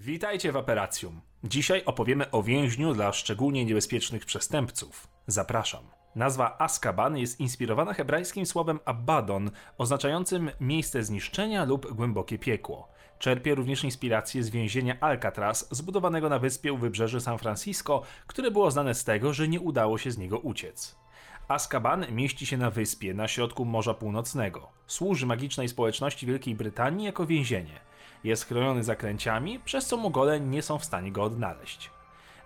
Witajcie w Operacjum. Dzisiaj opowiemy o więźniu dla szczególnie niebezpiecznych przestępców. Zapraszam. Nazwa Azkaban jest inspirowana hebrajskim słowem Abaddon, oznaczającym miejsce zniszczenia lub głębokie piekło. Czerpie również inspirację z więzienia Alcatraz, zbudowanego na wyspie u wybrzeży San Francisco, które było znane z tego, że nie udało się z niego uciec. Azkaban mieści się na wyspie na środku Morza Północnego. Służy magicznej społeczności Wielkiej Brytanii jako więzienie. Jest chroniony zakręciami, przez co Mogole nie są w stanie go odnaleźć.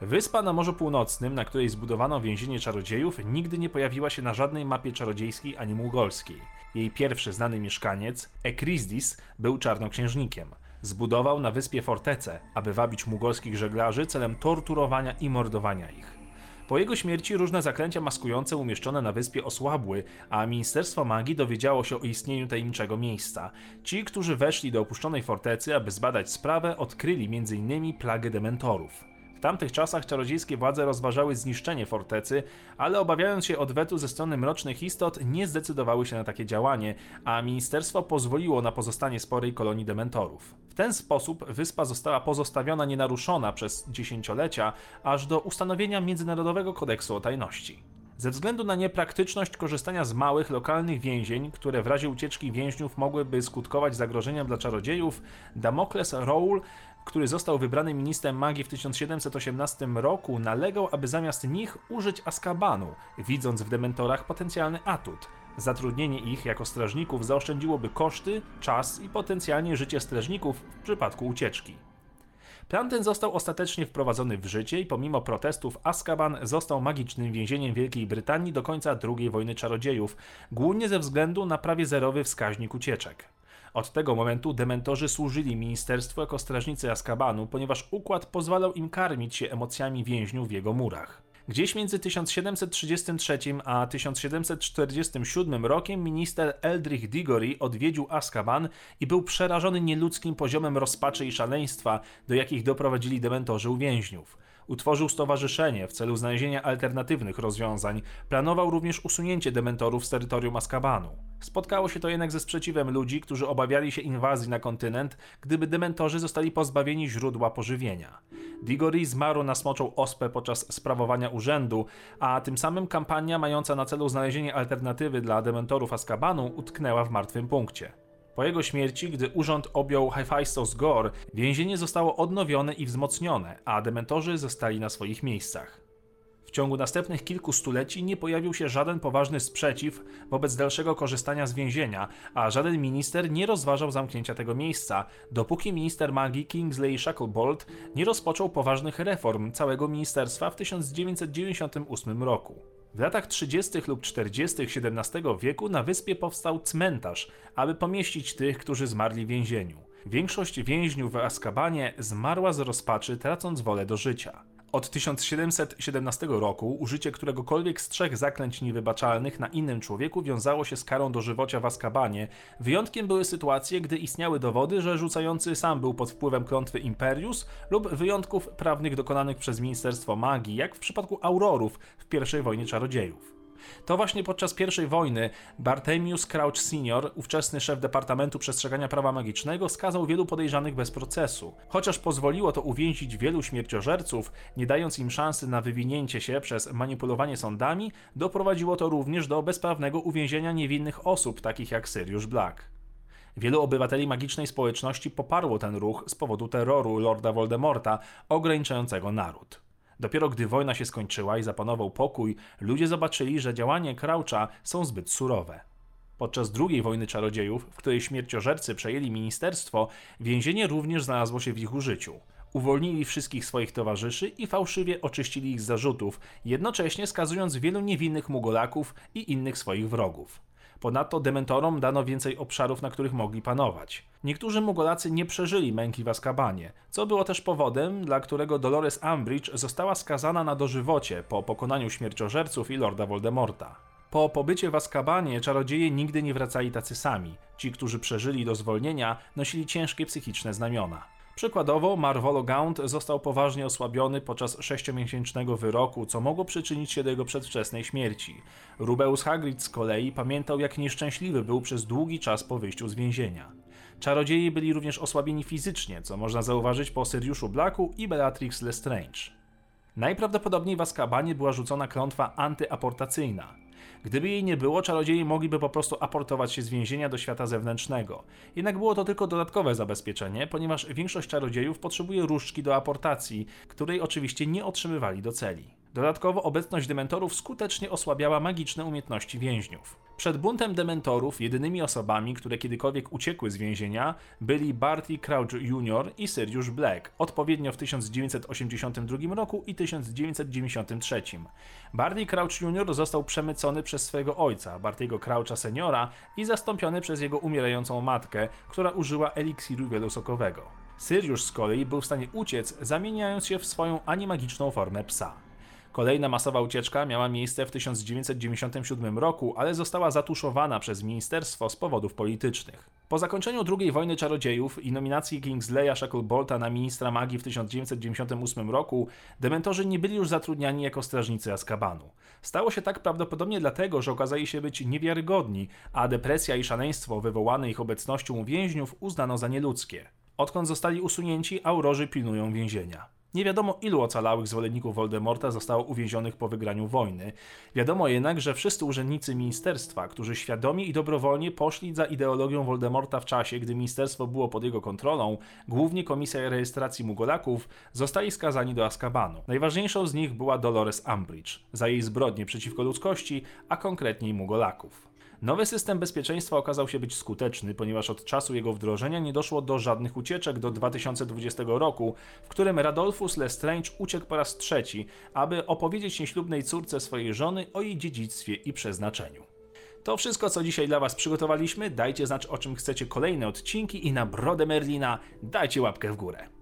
Wyspa na Morzu Północnym, na której zbudowano więzienie czarodziejów, nigdy nie pojawiła się na żadnej mapie czarodziejskiej ani mugolskiej. Jej pierwszy znany mieszkaniec, Ekrizdis, był czarnoksiężnikiem. Zbudował na wyspie fortecę, aby wabić mugolskich żeglarzy celem torturowania i mordowania ich. Po jego śmierci różne zaklęcia maskujące umieszczone na wyspie osłabły, a Ministerstwo Magii dowiedziało się o istnieniu tajemniczego miejsca. Ci, którzy weszli do opuszczonej fortecy, aby zbadać sprawę, odkryli m.in. plagę dementorów. Tamtych czasach czarodziejskie władze rozważały zniszczenie fortecy, ale obawiając się odwetu ze strony mrocznych istot, nie zdecydowały się na takie działanie, a ministerstwo pozwoliło na pozostanie sporej kolonii dementorów. W ten sposób wyspa została pozostawiona nienaruszona przez dziesięciolecia, aż do ustanowienia Międzynarodowego Kodeksu o Tajności. Ze względu na niepraktyczność korzystania z małych, lokalnych więzień, które w razie ucieczki więźniów mogłyby skutkować zagrożeniem dla czarodziejów, Damokles Rowell, który został wybrany ministrem magii w 1718 roku, nalegał, aby zamiast nich użyć Azkabanu, widząc w dementorach potencjalny atut. Zatrudnienie ich jako strażników zaoszczędziłoby koszty, czas i potencjalnie życie strażników w przypadku ucieczki. Plan ten został ostatecznie wprowadzony w życie i pomimo protestów Azkaban został magicznym więzieniem Wielkiej Brytanii do końca II wojny czarodziejów, głównie ze względu na prawie zerowy wskaźnik ucieczek. Od tego momentu dementorzy służyli ministerstwu jako strażnicy Azkabanu, ponieważ układ pozwalał im karmić się emocjami więźniów w jego murach. Gdzieś między 1733 a 1747 rokiem minister Eldrich Diggory odwiedził Azkaban i był przerażony nieludzkim poziomem rozpaczy i szaleństwa, do jakich doprowadzili dementorzy uwięźniów. Utworzył stowarzyszenie w celu znalezienia alternatywnych rozwiązań. Planował również usunięcie dementorów z terytorium Azkabanu. Spotkało się to jednak ze sprzeciwem ludzi, którzy obawiali się inwazji na kontynent, gdyby dementorzy zostali pozbawieni źródła pożywienia. Diggory zmarł na smoczą ospę podczas sprawowania urzędu, a tym samym kampania mająca na celu znalezienie alternatywy dla dementorów Azkabanu utknęła w martwym punkcie. Po jego śmierci, gdy urząd objął Hephaistos Gore, więzienie zostało odnowione i wzmocnione, a dementorzy zostali na swoich miejscach. W ciągu następnych kilku stuleci nie pojawił się żaden poważny sprzeciw wobec dalszego korzystania z więzienia, a żaden minister nie rozważał zamknięcia tego miejsca, dopóki minister magii Kingsley Shacklebolt nie rozpoczął poważnych reform całego ministerstwa w 1998 roku. W latach 30. lub 40. XVII wieku na wyspie powstał cmentarz, aby pomieścić tych, którzy zmarli w więzieniu. Większość więźniów w Azkabanie zmarła z rozpaczy, tracąc wolę do życia. Od 1717 roku użycie któregokolwiek z trzech zaklęć niewybaczalnych na innym człowieku wiązało się z karą dożywocia w Azkabanie. Wyjątkiem były sytuacje, gdy istniały dowody, że rzucający sam był pod wpływem klątwy Imperius lub wyjątków prawnych dokonanych przez Ministerstwo Magii, jak w przypadku Aurorów w I wojnie czarodziejów. To właśnie podczas I wojny Bartemius Crouch Sr., ówczesny szef Departamentu Przestrzegania Prawa Magicznego, skazał wielu podejrzanych bez procesu. Chociaż pozwoliło to uwięzić wielu śmierciożerców, nie dając im szansy na wywinięcie się przez manipulowanie sądami, doprowadziło to również do bezprawnego uwięzienia niewinnych osób, takich jak Sirius Black. Wielu obywateli magicznej społeczności poparło ten ruch z powodu terroru Lorda Voldemorta, ograniczającego naród. Dopiero gdy wojna się skończyła i zapanował pokój, ludzie zobaczyli, że działania Croucha są zbyt surowe. Podczas II wojny czarodziejów, w której śmierciożercy przejęli ministerstwo, więzienie również znalazło się w ich użyciu. Uwolnili wszystkich swoich towarzyszy i fałszywie oczyścili ich z zarzutów, jednocześnie skazując wielu niewinnych mugolaków i innych swoich wrogów. Ponadto dementorom dano więcej obszarów, na których mogli panować. Niektórzy Mugolacy nie przeżyli męki w Azkabanie, co było też powodem, dla którego Dolores Umbridge została skazana na dożywocie po pokonaniu śmierciożerców i Lorda Voldemorta. Po pobycie w Azkabanie czarodzieje nigdy nie wracali tacy sami. Ci, którzy przeżyli do zwolnienia, nosili ciężkie psychiczne znamiona. Przykładowo, Marvolo Gaunt został poważnie osłabiony podczas sześciomiesięcznego wyroku, co mogło przyczynić się do jego przedwczesnej śmierci. Rubeus Hagrid z kolei pamiętał, jak nieszczęśliwy był przez długi czas po wyjściu z więzienia. Czarodzieje byli również osłabieni fizycznie, co można zauważyć po Syriuszu Blacku i Bellatrix Lestrange. Najprawdopodobniej w Azkabanie była rzucona klątwa antyaportacyjna. Gdyby jej nie było, czarodzieje mogliby po prostu aportować się z więzienia do świata zewnętrznego. Jednak było to tylko dodatkowe zabezpieczenie, ponieważ większość czarodziejów potrzebuje różdżki do aportacji, której oczywiście nie otrzymywali do celi. Dodatkowo obecność dementorów skutecznie osłabiała magiczne umiejętności więźniów. Przed buntem dementorów jedynymi osobami, które kiedykolwiek uciekły z więzienia, byli Barty Crouch Jr. i Sirius Black, odpowiednio w 1982 roku i 1993. Barty Crouch Jr. został przemycony przez swojego ojca, Bartiego Croucha seniora i zastąpiony przez jego umierającą matkę, która użyła eliksiru wielosokowego. Sirius z kolei był w stanie uciec, zamieniając się w swoją animagiczną formę psa. Kolejna masowa ucieczka miała miejsce w 1997 roku, ale została zatuszowana przez ministerstwo z powodów politycznych. Po zakończeniu II wojny czarodziejów i nominacji Kingsleya Shacklebolta na ministra magii w 1998 roku, dementorzy nie byli już zatrudniani jako strażnicy Azkabanu. Stało się tak prawdopodobnie dlatego, że okazali się być niewiarygodni, a depresja i szaleństwo wywołane ich obecnością więźniów uznano za nieludzkie. Odkąd zostali usunięci, aurorzy pilnują więzienia. Nie wiadomo ilu ocalałych zwolenników Voldemorta zostało uwięzionych po wygraniu wojny. Wiadomo jednak, że wszyscy urzędnicy ministerstwa, którzy świadomie i dobrowolnie poszli za ideologią Voldemorta w czasie, gdy ministerstwo było pod jego kontrolą, głównie Komisja Rejestracji Mugolaków, zostali skazani do Azkabanu. Najważniejszą z nich była Dolores Umbridge za jej zbrodnie przeciwko ludzkości, a konkretniej Mugolaków. Nowy system bezpieczeństwa okazał się być skuteczny, ponieważ od czasu jego wdrożenia nie doszło do żadnych ucieczek do 2020 roku, w którym Radolfus Lestrange uciekł po raz trzeci, aby opowiedzieć nieślubnej córce swojej żony o jej dziedzictwie i przeznaczeniu. To wszystko, co dzisiaj dla Was przygotowaliśmy. Dajcie znać, o czym chcecie kolejne odcinki i na brodę Merlina dajcie łapkę w górę.